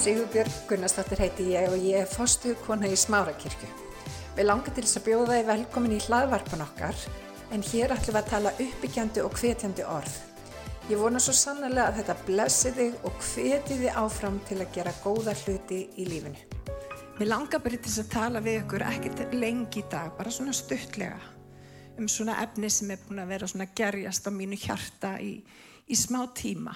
Sigurbjörg Gunnarsdóttir heiti ég og ég er fostu kona í Smárakirkju. Við langar til þess að bjóða þið velkomin í hlaðvarpan okkar en hér ætlum við að tala uppbyggjandi og hvetjandi orð. Ég vona svo sannlega að þetta blessi þig og hveti þið áfram til að gera góða hluti í lífinu. Mér langar bara til þess að tala við ykkur ekkert lengi í dag, bara svona stuttlega um svona efni sem er búin að vera svona gerjast á mínu hjarta í, í smá tíma.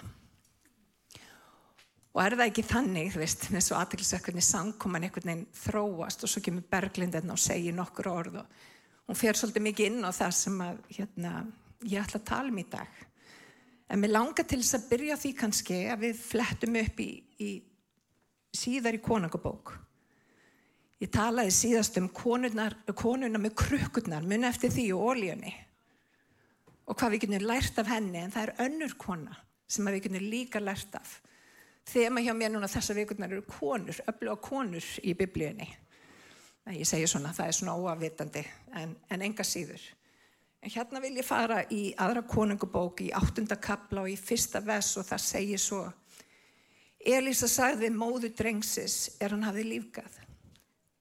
Og er það ekki þannig, þú veist, eins og aðtilsökkunni samkoman einhvern veginn þróast og svo kemur Berglindin og segir nokkur orð og hún fer svolítið mikið inn á það sem að, hérna, ég ætla að tala um í dag. En mér langar til þess að byrja því kannski að við flettum upp í, í síðar í konungabók. Ég talaði síðast um konuna með krukkurnar, mun eftir því og ólíunni og hvað við getum lært af henni en það er önnur kona sem við getum líka lært af. Þema hjá mér núna þessa vikurnar eru konur, öfluga konur í biblíunni. Ég segi svona, það er svona óafvitandi en, en enga síður. En hérna vil ég fara í aðra konungubók í áttunda kapla og í fyrsta vers og það segir svo Elisa sagði móðu drengsis er hann hafið lífgað.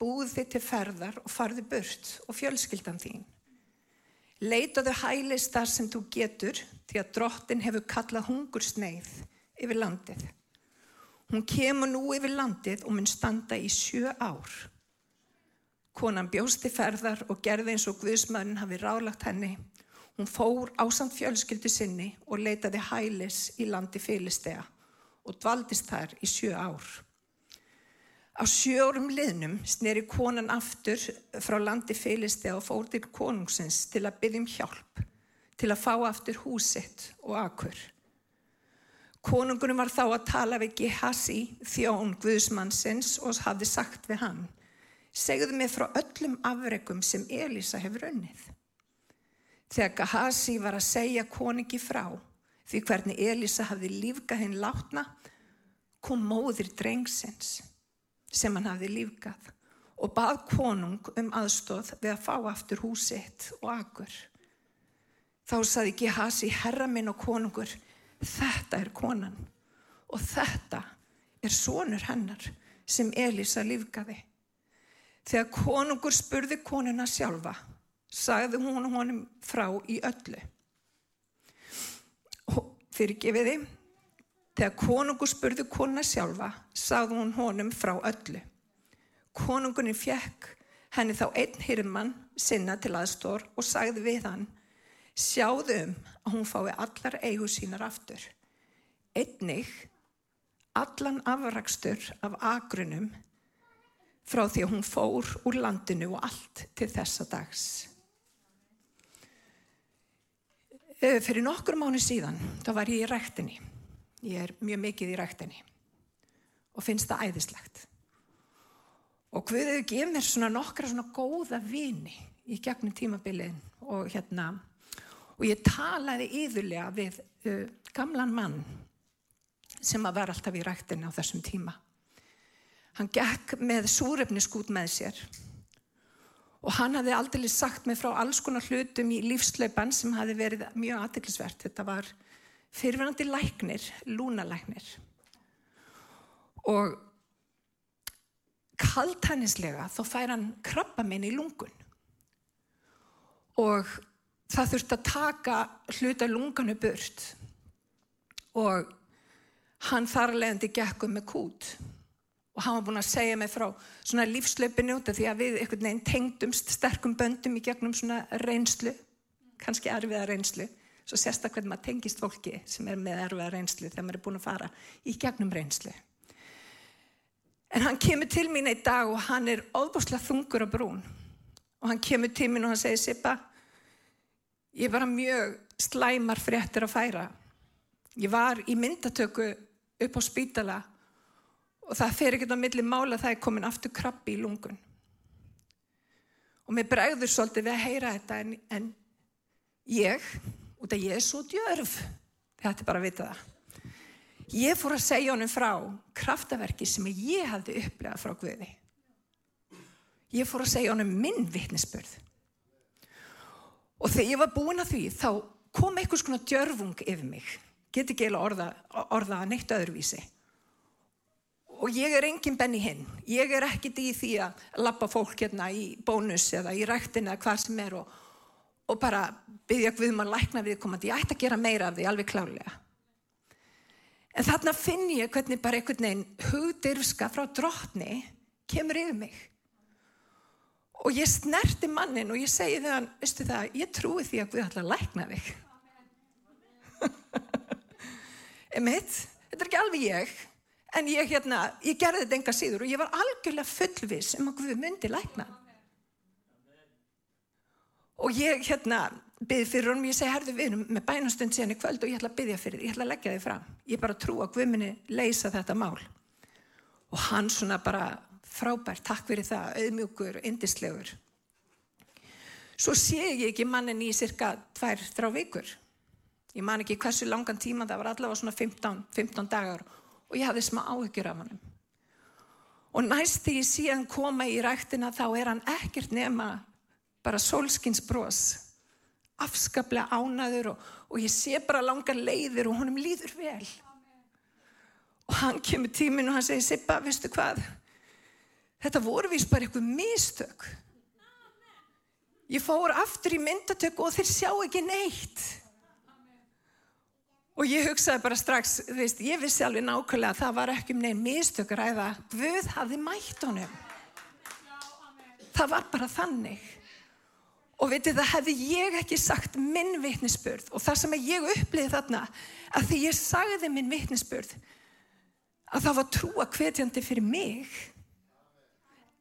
Búð þið til ferðar og farði burt og fjölskyldan þín. Leitaðu hælist þar sem þú getur því að drottin hefur kallað hungur sneið yfir landið. Hún kemur nú yfir landið og mun standa í sjö ár. Konan bjósti ferðar og gerði eins og Guðsmann hafi rálagt henni. Hún fór ásamt fjölskyldu sinni og leitaði hælis í landi Filistega og dvaldist þar í sjö ár. Á sjórum liðnum sneri konan aftur frá landi Filistega og fór til konungsins til að byggjum hjálp, til að fá aftur húsitt og akkur. Konungunum var þá að tala við Gehasi, þjón Guðsmannsins og hafði sagt við hann, segðu mig frá öllum afregum sem Elisa hefur unnið. Þegar Gehasi var að segja koningi frá því hvernig Elisa hafði lífgað hinn látna, kom móðir drengsins sem hann hafði lífgað og bað konung um aðstóð við að fá aftur húsitt og agur. Þá saði Gehasi, herra minn og konungur, þetta er konan og þetta er sonur hennar sem Elisa lífgaði. Þegar konungur spurði konuna sjálfa, sagði hún honum frá í öllu. Fyrir gefiði, þegar konungur spurði konuna sjálfa, sagði hún honum frá öllu. Konungunni fjekk henni þá einn hirmann sinna til aðstór og sagði við hann, sjáðu um að hún fái allar eigu sínar aftur. Einnig allan afrakstur af agrunum frá því að hún fór úr landinu og allt til þessa dags. Fyrir nokkur mánu síðan, þá var ég í rættinni. Ég er mjög mikið í rættinni og finnst það æðislegt. Og Guðið gefið mér svona nokkra svona góða vini í gegnum tímabilið og hérna og ég talaði yðurlega við uh, gamlan mann sem að vera alltaf í rættinni á þessum tíma. Hann gekk með súrefniskút með sér og hann hafði aldrei sagt mig frá alls konar hlutum í lífslaupan sem hafi verið mjög aðdeklisvert. Þetta var fyrirverandi læknir, lúnalæknir og kaltænislega þá fær hann krabba minn í lungun og það þurfti að taka hluta lunganu burt. Og hann þar leðandi gekkum með kút. Og hann var búin að segja mig frá svona lífslöpinu út af því að við einhvern veginn tengdumst sterkum böndum í gegnum svona reynslu, kannski erfiða reynslu, svo sérstaklega maður tengist fólki sem er með erfiða reynslu þegar maður er búin að fara í gegnum reynslu. En hann kemur til mín einn dag og hann er óbúslega þungur á brún. Og hann kemur til mín og hann segir Sippa, ég var mjög slæmar fréttir að færa. Ég var í myndatöku upp á spítala og það fer ekkert á milli mála það er komin aftur krabbi í lungun. Og mér bregður svolítið við að heyra þetta en, en ég, út af ég er svo djörf, þetta er bara að vita það. Ég fór að segja honum frá kraftaverki sem ég hafði upplegað frá Guði. Ég fór að segja honum minn vittnesbörð. Og þegar ég var búin að því þá kom einhvers konar djörfung yfir mig. Get ekki eiginlega orða, orða neitt öðruvísi. og ég er engin benni hinn. Ég er ekkit í því að lappa fólk hérna í bónus eða í ræktina eða hvað sem er og, og bara byggja Guðum að lækna viðkomandi. Ég ætti að gera meira af því, alveg klálega. En þarna finn ég hvernig bara einhvern veginn hugdirfska frá drotni kemur yfir mig. Og ég snerti mannin og ég segi þegar, veistu það, ég trúi því að Guð ætla að lækna þig. Emitt, þetta er ekki alveg ég, en ég, hérna, ég gerði þetta enga síður og ég var algjörlega fullvis um að Guð myndi lækna. Og ég, hérna, byði fyrir honum, ég segi, herðu við erum með bænastund síðan í kvöld og ég ætla að byðja fyrir því, ég ætla að leggja þið fram. Ég bara trú að Guð myndi leysa þetta mál. Og hann svona bara frábært, takk fyrir það, auðmjúkur, indislegur. Svo sé ég ekki mannin í cirka tvær, þrá vikur. Ég man ekki hversu langan tíma, það var allavega svona 15, 15 dagar og ég hafði smá áhyggjur af hann. Og næst þegar ég sé hann koma í ræktina þá er hann ekkert nema bara solskins brós, afskaplega ánaður og, og ég sé bara langan leiðir og honum líður vel. Og hann kemur tímin og hann segir, Sippa, veistu hvað? Þetta voru vís bara eitthvað mistök. Ég fór aftur í myndatöku og þeir sjá ekki neitt. Og ég hugsaði bara strax, veist, ég vissi alveg nákvæmlega að það var ekki um neinn mistökur eða Guð hafði mætt honum. Það var bara þannig. Og veitir það hefði ég ekki sagt minn vittnesbörð og það sem ég uppliði þarna að því ég sagði minn vittnesbörð að það var trúa hvetjandi fyrir mig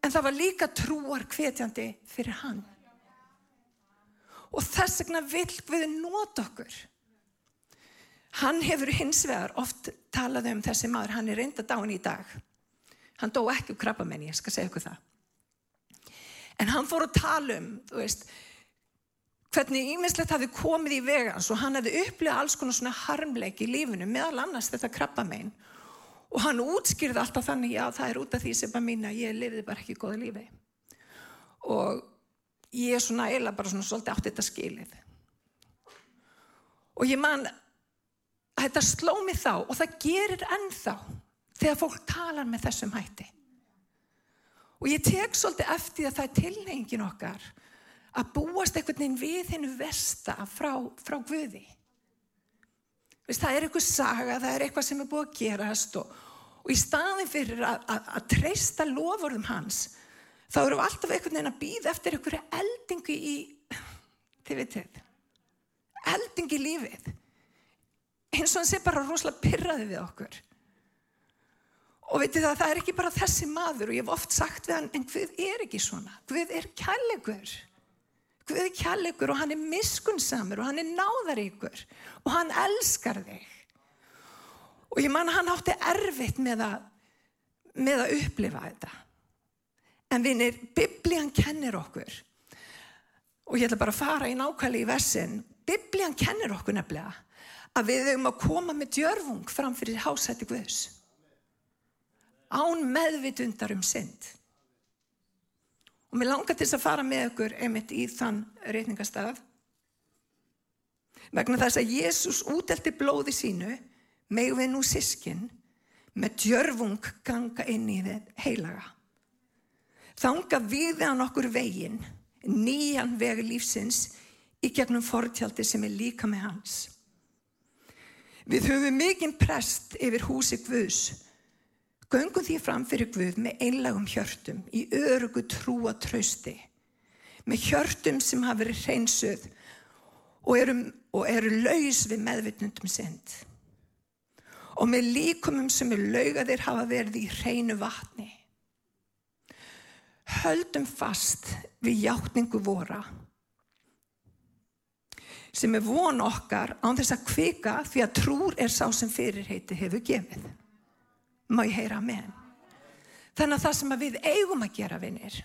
en það var líka trúar hvetjandi fyrir hann. Og þess vegna vil við nota okkur. Hann hefur hins vegar oft talað um þessi maður, hann er reynda dáin í dag. Hann dó ekki úr krabbamenni, ég skal segja ykkur það. En hann fór að tala um, þú veist, hvernig ímislegt hafi komið í vegans og hann hefði upplifað alls konar svona harmleik í lífinu, meðal annars þetta krabbamenn. Og hann útskýrði alltaf þannig, já það er út af því sem að mín að ég lifði bara ekki góða lífi. Og ég er svona eila bara svona svolítið átt þetta skilið. Og ég man þetta sló mig þá og það gerir ennþá þegar fólk talar með þessum hætti. Og ég tek svolítið eftir að það er tilnefingin okkar að búast einhvern veginn við hennu versta frá, frá Guði. Veist, það er eitthvað saga, það er eitthvað sem er búið að gerast og, og í staðin fyrir að, að, að treysta lofurðum hans þá eru við alltaf einhvern veginn að býða eftir einhverju eldingu í, þið veitir, eldingu í lífið eins og hann sé bara rosalega pyrraði við okkur. Og veitir það, það er ekki bara þessi maður og ég hef oft sagt við hann, en Guð er ekki svona. Guð er kærleikur. Guð kærleikur og hann er miskunnsamur og hann er náðaríkur og hann elskar þig. Og ég man hann átti erfitt með að, með að upplifa þetta. En vinir, biblían kennir okkur. Og ég ætla bara að fara í nákvæmlega í versin. Biblían kennir okkur nefnilega að við höfum að koma með djörfung fram fyrir hásætti Guðs. Án meðvitundar um synd. Og mér langar til að fara með okkur einmitt í þann reytingastaf. Vegna þess að Jésús útelti blóði sínu með við nú sískin með djörfung ganga inn í þið heilaga. Þanga við hann okkur veginn, nýjan vegi lífsins í gegnum fortjaldi sem er líka með hans. Við höfum mikinn prest yfir húsi Guðs. Göngum því fram fyrir Guð með einlagum hjörtum í örugu trúa trausti. Með hjörtum sem hafa verið hreinsuð og eru, og eru laus við meðvittnundum synd. Og með líkumum sem er laugaðir hafa verið í hreinu vatni. Höldum fast við hjáttningu vora sem er von okkar án þess að kvika því að trúr er sá sem fyrirheiti hefur gefið. Má ég heyra henn? Þannig að það sem að við eigum að gera vinnir,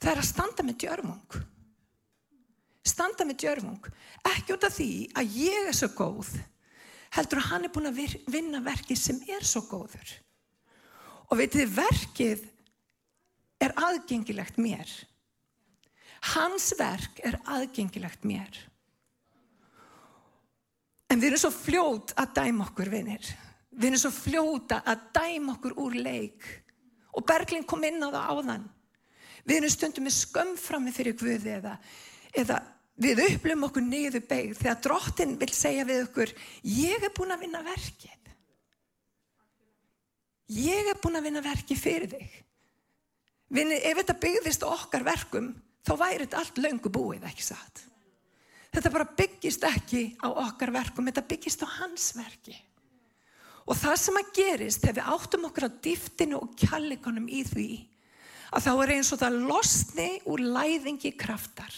það er að standa með djörfung. Standa með djörfung. Ekki út af því að ég er svo góð, heldur að hann er búin að vinna verkið sem er svo góður. Og veitir, verkið er aðgengilegt mér. Hans verk er aðgengilegt mér. En við erum svo fljót að dæma okkur, vinir. Við erum svo fljóta að dæma okkur úr leik. Og Berglind kom inn á það áðan. Við erum stundum með skömmframi fyrir Guði eða, eða við upplum okkur niður beigð þegar drottin vil segja við okkur ég er búin að vinna verkið. Ég er búin að vinna verkið fyrir þig. Vinni, ef þetta byggðist okkar verkum þá væri þetta allt löngu búið, ekki satt. Þetta bara byggist ekki á okkar verkum, þetta byggist á hans verki. Og það sem að gerist þegar við áttum okkur á diftinu og kjallikonum í því að þá er eins og það losni úr læðingi kraftar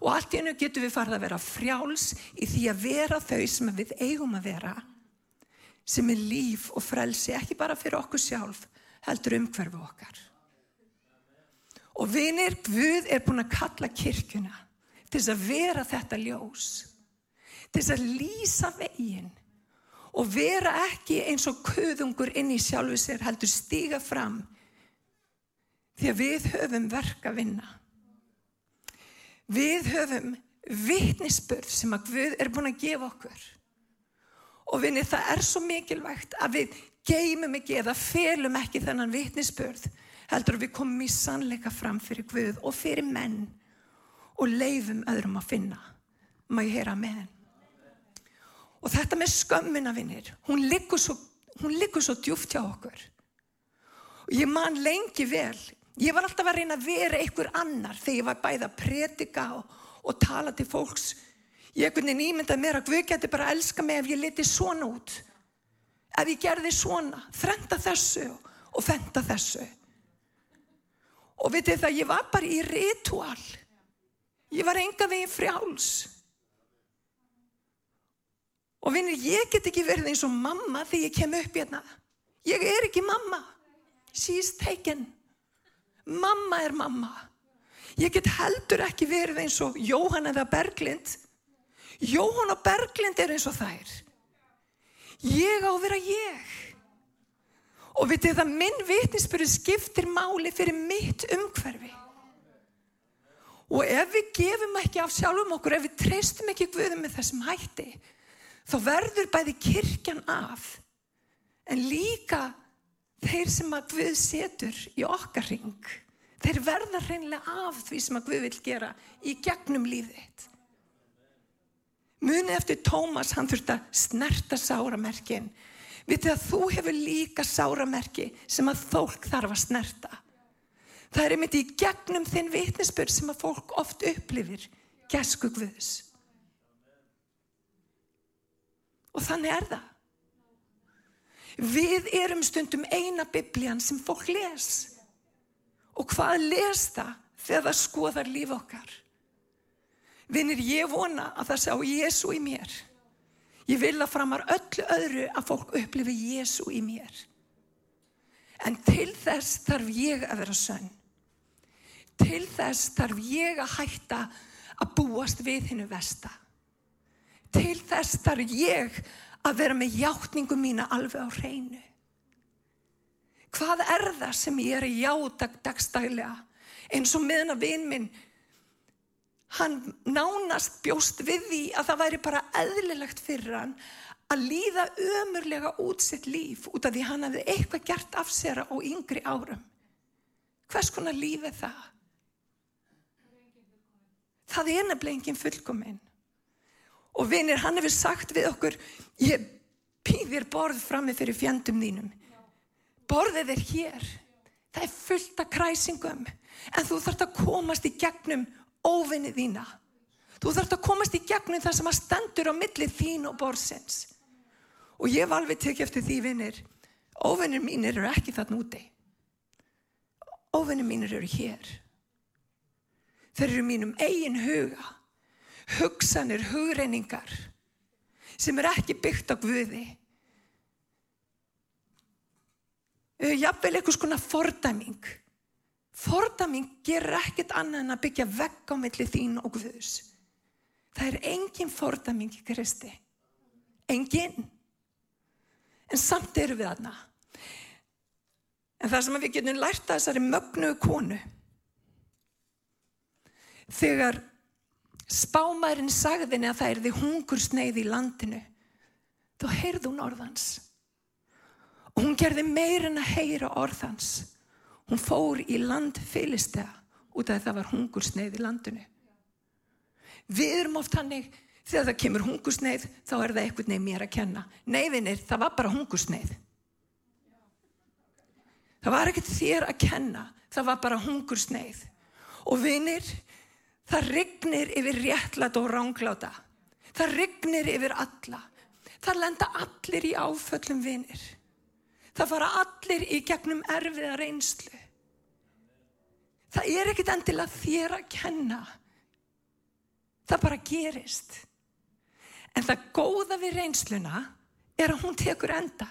og allt í hennu getur við farið að vera frjáls í því að vera þau sem við eigum að vera sem er líf og frelsi ekki bara fyrir okkur sjálf heldur umhverfu okkar. Og vinir, Guð er búin að kalla kirkuna til þess að vera þetta ljós, til þess að lýsa veginn og vera ekki eins og kuðungur inn í sjálfu sér heldur stíga fram því að við höfum verk að vinna. Við höfum vittnisspörð sem að Guð er búin að gefa okkur. Og vinni það er svo mikilvægt að við geymum ekki eða felum ekki þennan vittnisspörð heldur við komum í sannleika fram fyrir Guð og fyrir menn og leifum öðrum að finna. Má ég heyra með henn. Og þetta með skömmina vinnir, hún liggur svo, svo djúft hjá okkur. Og ég man lengi vel, ég var alltaf að reyna að vera einhver annar þegar ég var bæða að predika og, og tala til fólks. Ég ekkert nýmyndaði mér að Guð geti bara að elska mig ef ég leti svona út. Ef ég gerði svona, þrenda þessu og fenda þessu. Og vitið það, ég var bara í ritual. Ég var enga veginn frjáls. Og vinnir, ég get ekki verið eins og mamma þegar ég kem upp hérna. Ég er ekki mamma. She's taken. Mamma er mamma. Ég get heldur ekki verið eins og Jóhann eða Berglind. Jóhann og Berglind er eins og þær. Ég á að vera ég. Og vitið það, minn vitninsbyrju skiptir máli fyrir mitt umhverfi. Og ef við gefum ekki af sjálfum okkur, ef við treystum ekki Guðum með þessum hætti, þá verður bæði kirkjan af, en líka þeir sem að Guð setur í okkar ring, þeir verða hreinlega af því sem að Guð vil gera í gegnum lífið. Muni eftir Tómas, hann þurft að snerta sáramerkin, Vitið að þú hefur líka sáramerki sem að fólk þarf að snerta. Það er einmitt í gegnum þinn vitnisbyrg sem að fólk oft upplifir gesku Guðs. Og þannig er það. Við erum stundum eina biblían sem fólk les. Og hvað les það þegar það skoðar líf okkar? Vinnir ég vona að það sá Jésu í mér. Ég vil að framar öllu öðru að fólk upplifi Jésu í mér. En til þess þarf ég að vera sönn. Til þess þarf ég að hætta að búast við hennu vesta. Til þess þarf ég að vera með hjáttningu mína alveg á hreinu. Hvað er það sem ég er að hjáta dagstælega? Eins og meðan að vinn minn hann nánast bjóst við því að það væri bara eðlilegt fyrir hann að líða ömurlega út sitt líf út af því hann hefði eitthvað gert af sér á yngri árum. Hvers konar líf er það? Það er nefnilega enginn fullkominn. Og vinir, hann hefur sagt við okkur, ég pýðir borð frammi fyrir fjandum þínum. Borðið er hér. Það er fullt af kræsingum. En þú þarfst að komast í gegnum óvinni þína. Þú þarfst að komast í gegnum það sem að stendur á milli þín og borsins. Og ég var alveg tekið eftir því vinnir, óvinnir mínir eru ekki þarna úti. Óvinnir mínir eru hér. Þeir eru mínum eigin huga, hugsanir, hugreiningar sem er ekki byggt á Guði. Jafnvel eitthvað svona fordæming Fordaming gerir ekkert annað en að byggja vegg á milli þín og Guðus. Það er engin fordaming í Kristi. Engin. En samt eru við aðna. En það sem við getum lært að þessari mögnuðu konu. Þegar spámaðurinn sagðinni að það er því hungursneið í landinu, þá heyrðu hún orðans. Og hún gerði meir en að heyra orðans. Hún fór í land fylistega út af það var hungursneið í landinu. Við erum oft hannig, þegar það kemur hungursneið, þá er það eitthvað nefn mér að kenna. Neyfinir, það var bara hungursneið. Það var ekkert þér að kenna, það var bara hungursneið. Og vinir, það rignir yfir réttlat og rángláta. Það rignir yfir alla. Það lenda allir í áföllum vinir. Það fara allir í gegnum erfiða reynslu. Það er ekkit endilega þér að kenna. Það bara gerist. En það góða við reynsluna er að hún tekur enda.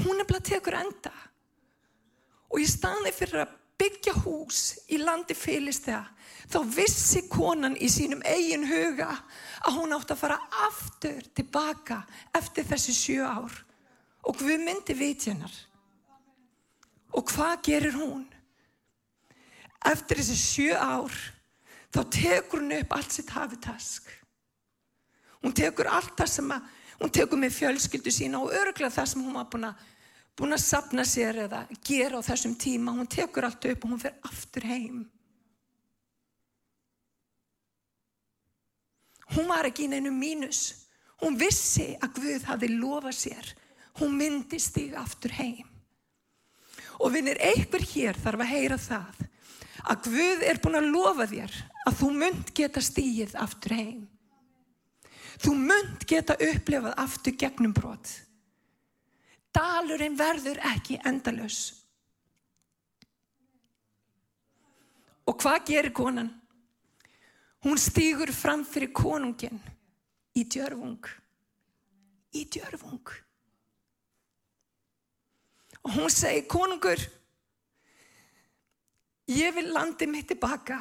Hún er bara tekur enda. Og í staði fyrir að byggja hús í landi fylistega þá vissi konan í sínum eigin huga að hún átt að fara aftur tilbaka eftir þessi sjö ár og Guð myndi vitjanar. Og hvað gerir hún? Eftir þessi sjö ár þá tekur hún upp allt sitt hafitask. Hún tekur allt það sem að, hún tekur með fjölskyldu sína og örgla það sem hún var búin að, búin að sapna sér eða gera á þessum tíma. Hún tekur allt upp og hún fer aftur heim. Hún var ekki í neinu mínus. Hún vissi að Guð hafi lofað sér hún myndi stíga aftur heim. Og vinnir einhver hér þarf að heyra það að Guð er búin að lofa þér að þú mynd geta stígið aftur heim. Þú mynd geta upplefað aftur gegnum brot. Dalurinn verður ekki endalus. Og hvað gerir konan? Hún stýgur fram fyrir konungin í djörfung. Í djörfung og hún segi konungur ég vil landi mitt tilbaka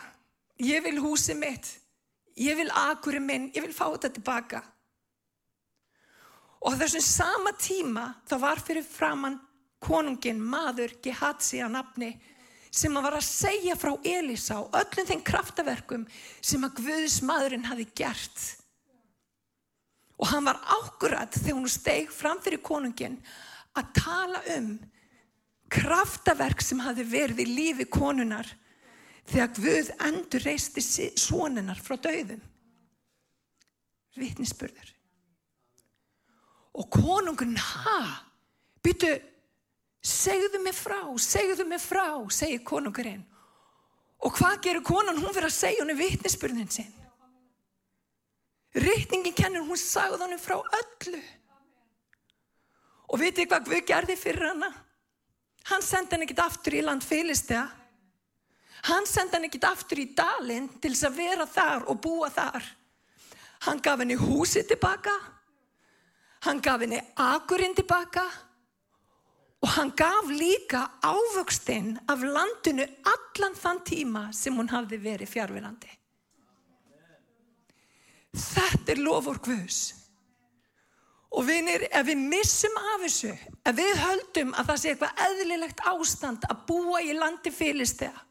ég vil húsi mitt ég vil akurinn minn, ég vil fá þetta tilbaka og þessum sama tíma þá var fyrir framann konungin maður Gehatsi að nafni sem að var að segja frá Elisa og öllum þeim kraftaverkum sem að Guðs maðurinn hafi gert og hann var ákkurat þegar hún steg fram fyrir konungin að tala um kraftaverk sem hafi verið í lífi konunar þegar Guð endur reisti svoninnar frá dauðum. Vittnisspörður. Og konungun, ha, byttu, segðu mig frá, segðu mig frá, segir konungurinn. Og hvað gerur konan? Hún fyrir að segja henni vittnisspörðin sinn. Rittningin kennur, hún sagði henni frá öllu. Og vitið hvað Guð gerði fyrir hana? Hann sendi hann ekkit aftur í land fylistega. Hann sendi hann ekkit aftur í dalinn til þess að vera þar og búa þar. Hann gaf henni húsi tilbaka. Hann gaf henni akurinn tilbaka. Og hann gaf líka ávöxtinn af landinu allan þann tíma sem hún hafði verið fjárverandi. Þetta er lofur Guðs. Og vinir, ef við missum af þessu, ef við höldum að það sé eitthvað eðlilegt ástand að búa í landi fylistega,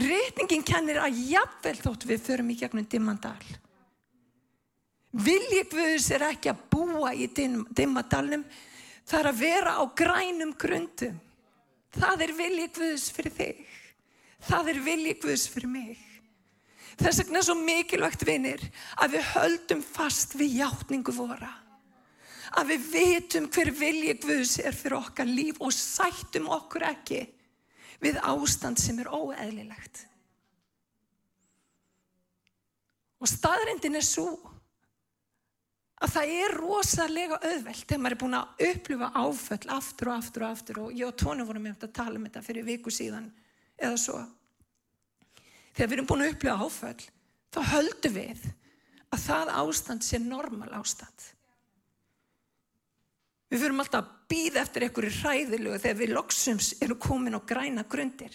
reytingin kennir að jafnvel þótt við förum í gegnum dimmandal. Vilji Guðs er ekki að búa í dimmandalnum, það er að vera á grænum grundum. Það er vilji Guðs fyrir þig. Það er vilji Guðs fyrir mig. Þess vegna er svo mikilvægt vinir að við höldum fast við hjáttningu vora að við vitum hver vilji Guðs er fyrir okkar líf og sættum okkur ekki við ástand sem er óeðlilegt. Og staðrindin er svo að það er rosalega auðvelt þegar maður er búin að upplifa áföll aftur og aftur og aftur og ég og Tónu vorum með að tala um þetta fyrir viku síðan eða svo. Þegar við erum búin að upplifa áföll þá höldum við að það ástand sé normal ástand. Við fyrum alltaf að býða eftir einhverju hræðilegu þegar við loksums eru komin á græna grundir.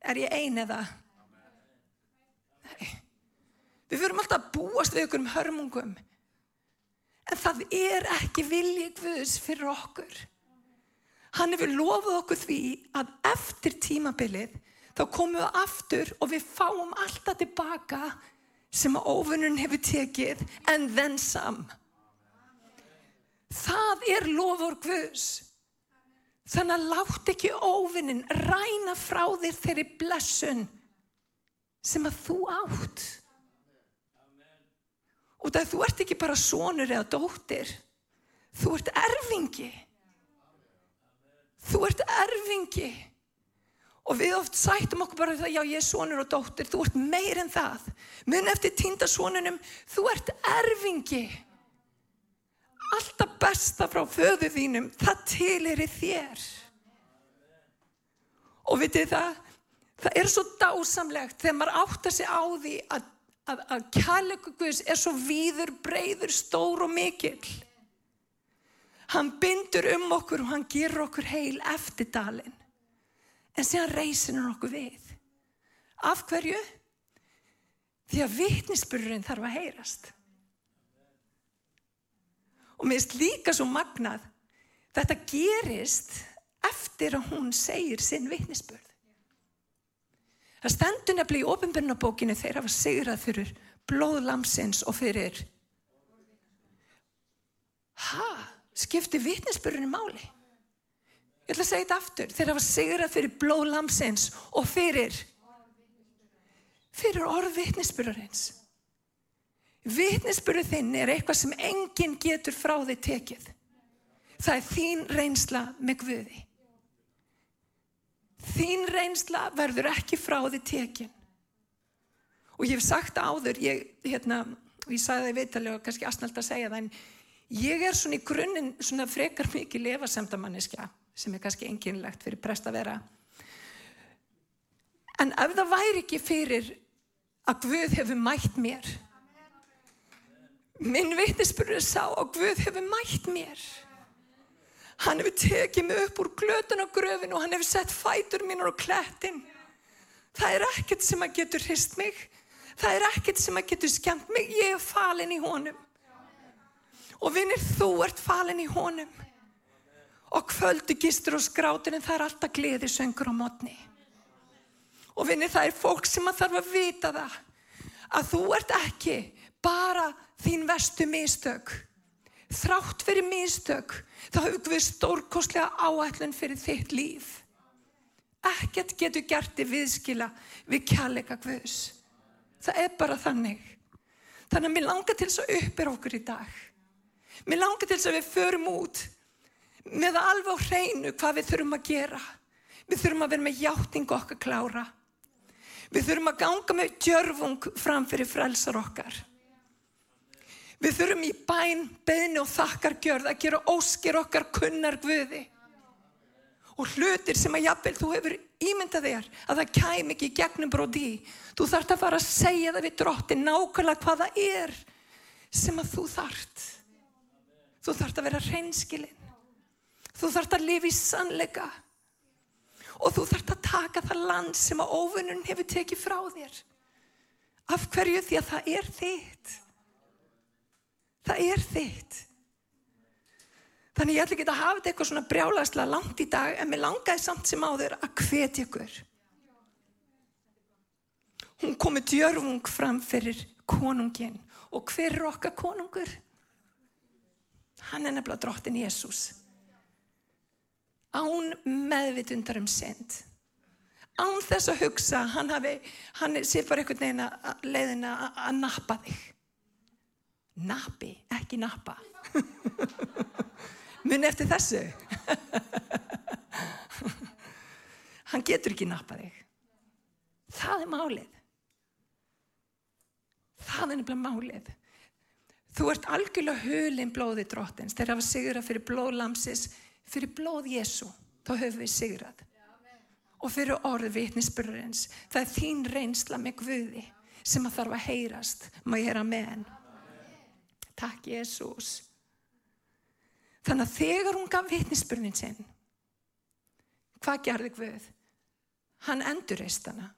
Er ég ein eða? Nei. Við fyrum alltaf að búast við einhverjum hörmungum. En það er ekki viljið Guðs fyrir okkur. Hann hefur lofað okkur því að eftir tímabilið þá komum við aftur og við fáum alltaf tilbaka sem að ofunum hefur tekið en þenn sam. Það er lofur Guðs. Þannig að látt ekki óvinnin ræna frá þér þeirri blessun sem að þú átt. Og það þú ert ekki bara sonur eða dóttir. Þú ert erfingi. Þú ert erfingi. Og við oft sættum okkur bara það, já ég er sonur og dóttir, þú ert meir en það. Mun eftir týndasonunum, þú ert erfingi. Alltaf besta frá föðu þínum, það tilir þér. Og vitið það, það er svo dásamlegt þegar maður áttar sig á því að, að, að kærleiku Guðs er svo víður, breyður, stór og mikill. Hann bindur um okkur og hann gerur okkur heil eftir dalinn en síðan reysir hann okkur við. Af hverju? Því að vittnisspururinn þarf að heyrast. Og mér finnst líka svo magnað, þetta gerist eftir að hún segir sinn vittnisspurð. Það stendur nefnilega í ofinbjörnabókinu það var sigrað fyrir blóðlamsins og fyrir ha, skipti vittnisspururinn máli. Ég ætla að segja þetta aftur. Þeir hafa sigrað fyrir blóð lamsins og fyrir, fyrir orð vittnisspurarins. Vittnisspurur þinn er eitthvað sem enginn getur frá þig tekið. Það er þín reynsla með Guði. Þín reynsla verður ekki frá þig tekin. Og ég hef sagt áður, ég, hérna, ég sagði það í viðtalið og kannski asnald að segja það, en ég er svona í grunninn svona frekar mikið lefasemdamanniska sem er kannski enginlegt fyrir prest að vera. En ef það væri ekki fyrir að Guð hefur mætt mér, minn vitnisbyrður sá að Guð hefur mætt mér. Hann hefur tekið mig upp úr glötun og gröfin og hann hefur sett fætur mínur á klættin. Það er ekkert sem að getur hrist mig. Það er ekkert sem að getur skemmt mig. Ég er falin í honum. Og vinnir, þú ert falin í honum og kvöldu gistur og skrátir en það er alltaf gleði söngur á mótni. Og vinni það er fólk sem að þarf að vita það að þú ert ekki bara þín vestu mistök. Þrátt fyrir mistök þá hefur við stórkoslega áætlun fyrir þitt líf. Ekkert getur gert í viðskila við kjallega hvus. Það er bara þannig. Þannig að mér langar til þess að uppir okkur í dag. Mér langar til þess að við förum út með alveg á hreinu hvað við þurfum að gera. Við þurfum að vera með hjáting okkar klára. Við þurfum að ganga með djörfung fram fyrir frelsar okkar. Við þurfum í bæn, beðni og þakkargjörð að gera óskir okkar kunnar guði. Og hlutir sem að jafnvel þú hefur ímyndað þér að það kæm ekki gegnum bróði. Þú þart að fara að segja það við drottin nákvæmlega hvað það er sem að þú þart. Þú þart að vera hreinskilinn. Þú þarfst að lifa í sannleika og þú þarfst að taka það land sem að óvinnun hefur tekið frá þér. Af hverju því að það er þitt. Það er þitt. Þannig ég ætla ekki að hafa þetta eitthvað svona brjálagslega langt í dag en mér langaði samt sem áður að hvetja ykkur. Hún komi djörfung fram fyrir konungin og hver er okkar konungur? Hann er nefnilega drottin Jésús án meðvitundar um synd án þess að hugsa hann, hafi, hann sé bara einhvern veginn að leiðina að nappa þig napi, ekki nappa. Mun eftir þessu. Hann getur ekki nappa þig. Það er málið. Það er nefnilega málið. Þú ert algjörlega hulinn blóði drottins. Þegar það var sigur að fyrir blóðlamsis fyrir blóð Jésu þá höfum við sigrað. Og fyrir orð vitnisbyrðurins það er þín reynsla með Guði sem að þarf að heyrast. Má ég heyra með henn takk Jésús þannig að þegar hún gaf vitnisbyrðin sinn hvað gerði Guð hann endurist hana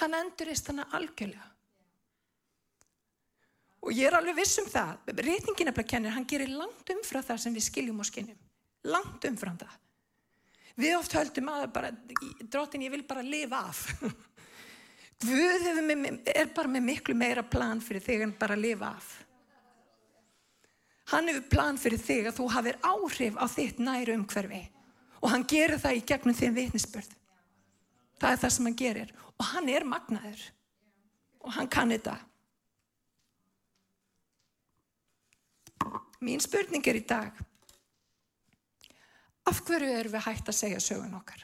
hann endurist hana algjörlega Og ég er alveg viss um það, reytingin bara kennir, hann gerir langt umfram það sem við skiljum og skinnum. Langt umfram það. Við oft höldum að bara, drótin ég vil bara lifa af. Guð er bara með miklu meira plan fyrir þig en bara lifa af. Hann hefur plan fyrir þig að þú hafir áhrif á þitt næru umhverfi og hann gerir það í gegnum þinn vitnisspörð. Það er það sem hann gerir og hann er magnaður og hann kann þetta. Mín spurning er í dag, af hverju erum við hægt að segja sögun okkar?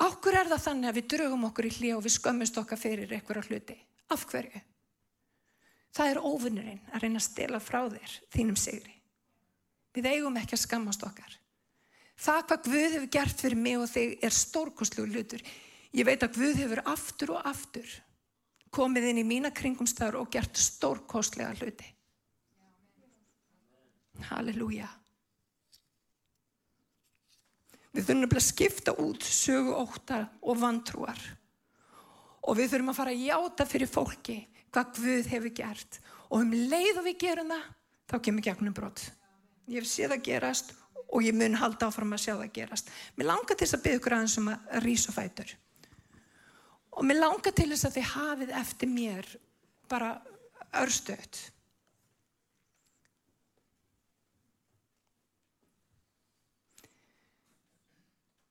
Áhver er það þannig að við drögum okkur í hlið og við skömmumst okkar fyrir einhverja hluti? Af hverju? Það er ofunurinn að reyna að stela frá þér þínum sigri. Við eigum ekki að skammast okkar. Það hvað Guð hefur gert fyrir mig og þig er stórkoslu hlutur. Ég veit að Guð hefur aftur og aftur komið inn í mína kringumstæður og gert stórkoslega hluti. Halleluja. Við þurfum að skipta út sögu óta og vantrúar. Og við þurfum að fara að játa fyrir fólki hvað Guð hefur gert. Og um leið og við gerum það, þá kemur gegnum brott. Ég hef séð að gerast og ég mun halda áfram að sjá það gerast. Mér langar til þess að byggja ykkur aðeins um að rýsa fætur. Og mér langar til þess að þið hafið eftir mér bara örstöðt.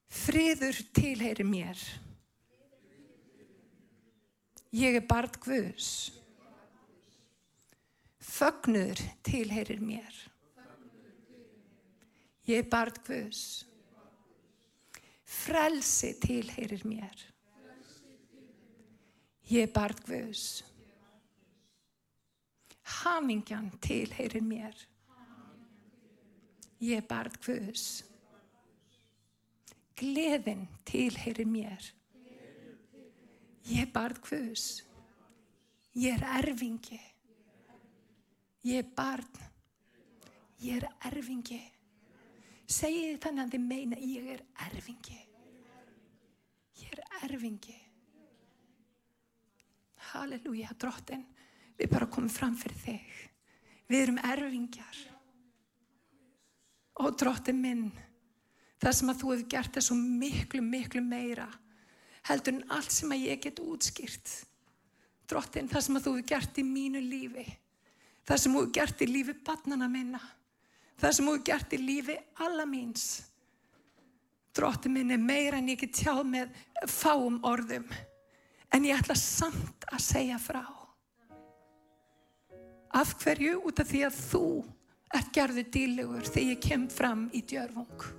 Friður tilheyri mér. Ég er barð Guðs. Fögnuður tilheyrir mér. Ég er barð Guðs. Frelsi tilheyrir mér. Ég er barð Guðs. Hamingjan tilheyrir mér. Ég er barð Guðs. Gleðin tilheyrir mér. Ég er barð Guðs. Ég er erfingi. Ég er barn. Ég er erfingi. Segið þannig að þið meina ég er erfingi. Ég er erfingi. Halleluja, drottin. Við bara komum fram fyrir þig. Við erum erfingjar. Og drottin minn, það sem að þú hefur gert er svo miklu, miklu meira heldur en allt sem að ég get útskýrt. Drottin, það sem að þú hefur gert í mínu lífi, það sem þú hefur gert í lífi barnana minna það sem þú er gert í lífi alla míns. Drótti minn er meira en ég get tjáð með fáum orðum. En ég ætla samt að segja frá. Af hverju? Út af því að þú ert gerðu dílugur þegar ég kem fram í djörfung.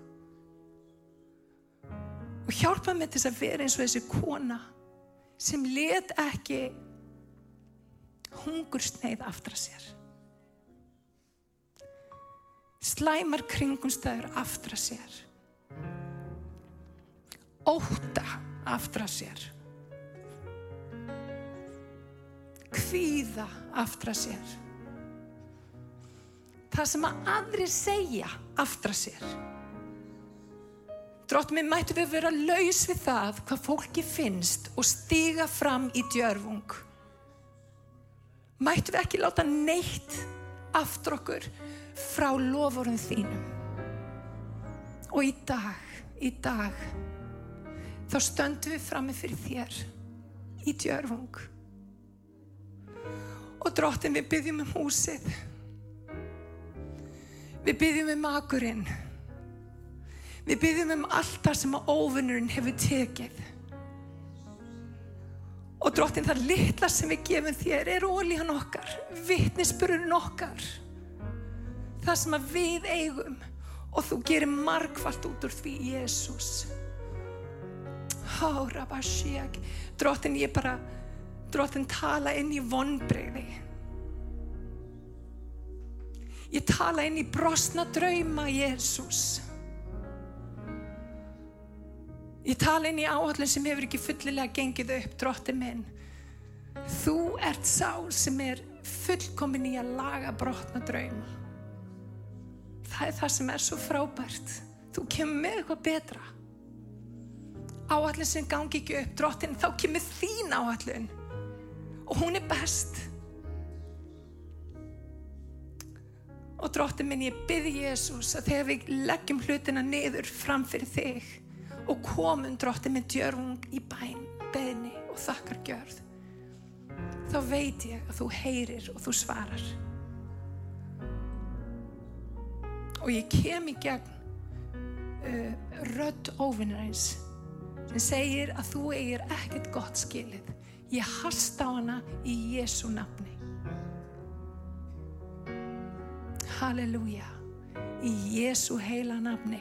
Og hjálpa mig til að vera eins og þessi kona sem let ekki hungursneið aftra sér. Slæmar kringumstæður aftra sér. Óta aftra sér. Kvíða aftra sér. Það sem að aðri segja aftra sér Dróttum við mætu við vera laus við það hvað fólki finnst og stiga fram í djörfung. Mætu við ekki láta neitt aftur okkur frá lofurum þínum. Og í dag, í dag, þá stöndum við frammi fyrir þér í djörfung. Og dróttin við byggjum um húsið. Við byggjum um makurinn. Við byggjum um allt það sem að óvinnurinn hefur tekið. Og dróttin það litla sem við gefum þér er ólíðan okkar, vittnisspururinn okkar. Það sem að við eigum og þú gerir margfalt út úr því Jésús Hára Basíak Dróttin ég bara Dróttin tala inn í vonbreyði Ég tala inn í brosna drauma Jésús Ég tala inn í áhaldin sem hefur ekki fullilega gengið upp Dróttin minn. Þú ert sá sem er fullkomin í að laga brotna drauma. Það er það sem er svo frábært. Þú kemur með eitthvað betra. Áallin sem gangi ekki upp drottin, þá kemur þín áallin og hún er best. Og drottin minn ég byrði Jésús að þegar við leggjum hlutina niður fram fyrir þig og komum drottin minn djörfung í bæn, beðni og þakkar gjörð þá veit ég að þú heyrir og þú svarar. Og ég kem í gegn uh, rödd óvinnarins sem segir að þú eigir ekkert gott skilið. Ég hasta á hana í Jésu nafni. Halleluja. Í Jésu heila nafni.